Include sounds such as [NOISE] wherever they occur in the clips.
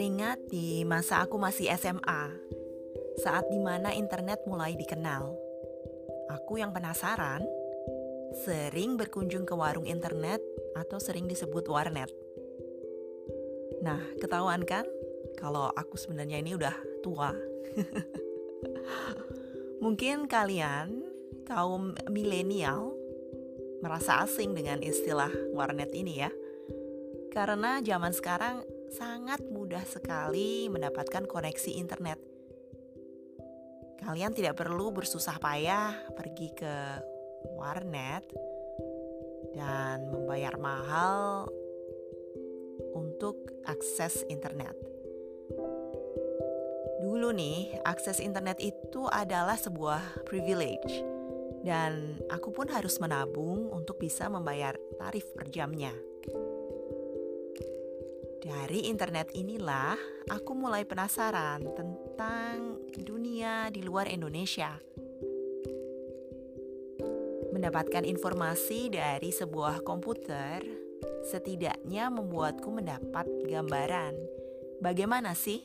Teringat di masa aku masih SMA, saat di mana internet mulai dikenal. Aku yang penasaran, sering berkunjung ke warung internet atau sering disebut warnet. Nah, ketahuan kan kalau aku sebenarnya ini udah tua. [LAUGHS] Mungkin kalian kaum milenial merasa asing dengan istilah warnet ini ya. Karena zaman sekarang sangat mudah sekali mendapatkan koneksi internet. Kalian tidak perlu bersusah payah pergi ke warnet dan membayar mahal untuk akses internet. Dulu nih, akses internet itu adalah sebuah privilege dan aku pun harus menabung untuk bisa membayar tarif per jamnya. Dari internet inilah aku mulai penasaran tentang dunia di luar Indonesia. Mendapatkan informasi dari sebuah komputer setidaknya membuatku mendapat gambaran bagaimana sih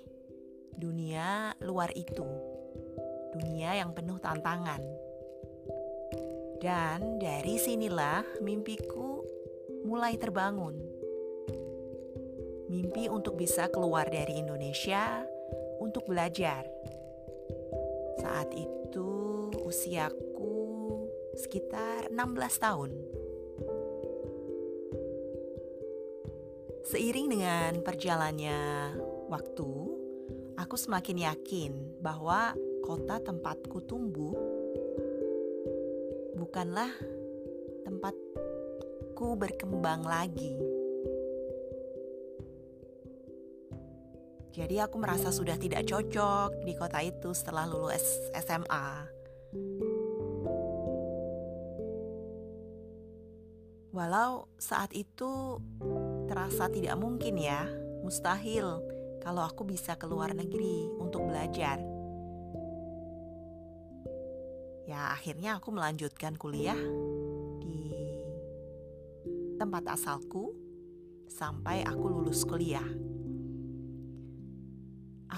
dunia luar itu. Dunia yang penuh tantangan. Dan dari sinilah mimpiku mulai terbangun mimpi untuk bisa keluar dari Indonesia untuk belajar. Saat itu usiaku sekitar 16 tahun. Seiring dengan perjalannya waktu, aku semakin yakin bahwa kota tempatku tumbuh bukanlah tempatku berkembang lagi Jadi aku merasa sudah tidak cocok di kota itu setelah lulus SMA. Walau saat itu terasa tidak mungkin ya, mustahil kalau aku bisa ke luar negeri untuk belajar. Ya, akhirnya aku melanjutkan kuliah di tempat asalku sampai aku lulus kuliah.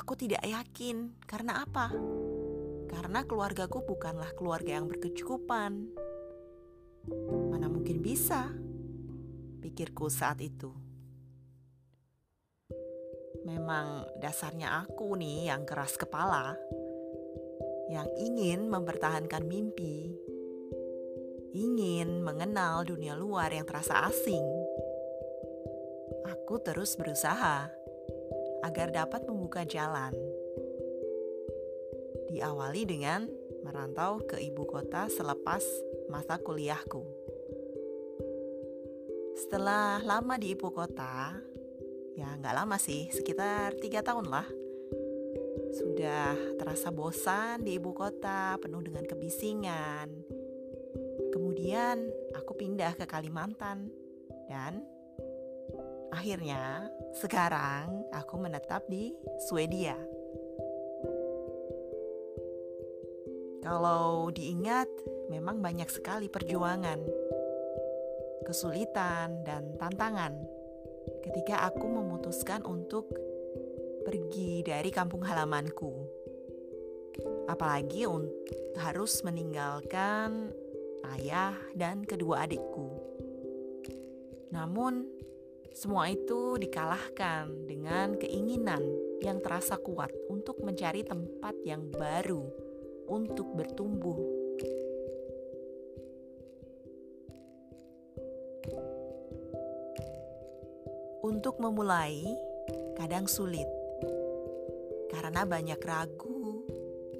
Aku tidak yakin. Karena apa? Karena keluargaku bukanlah keluarga yang berkecukupan. Mana mungkin bisa? Pikirku saat itu. Memang dasarnya aku nih yang keras kepala, yang ingin mempertahankan mimpi, ingin mengenal dunia luar yang terasa asing. Aku terus berusaha agar dapat membuka jalan. Diawali dengan merantau ke ibu kota selepas masa kuliahku. Setelah lama di ibu kota, ya nggak lama sih, sekitar tiga tahun lah. Sudah terasa bosan di ibu kota, penuh dengan kebisingan. Kemudian aku pindah ke Kalimantan dan Akhirnya, sekarang aku menetap di Swedia. Kalau diingat, memang banyak sekali perjuangan, kesulitan, dan tantangan ketika aku memutuskan untuk pergi dari kampung halamanku. Apalagi harus meninggalkan ayah dan kedua adikku. Namun, semua itu dikalahkan dengan keinginan yang terasa kuat untuk mencari tempat yang baru untuk bertumbuh. Untuk memulai, kadang sulit karena banyak ragu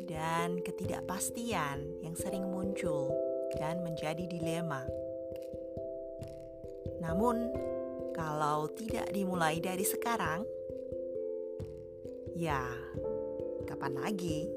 dan ketidakpastian yang sering muncul dan menjadi dilema. Namun, kalau tidak dimulai dari sekarang, ya, kapan lagi?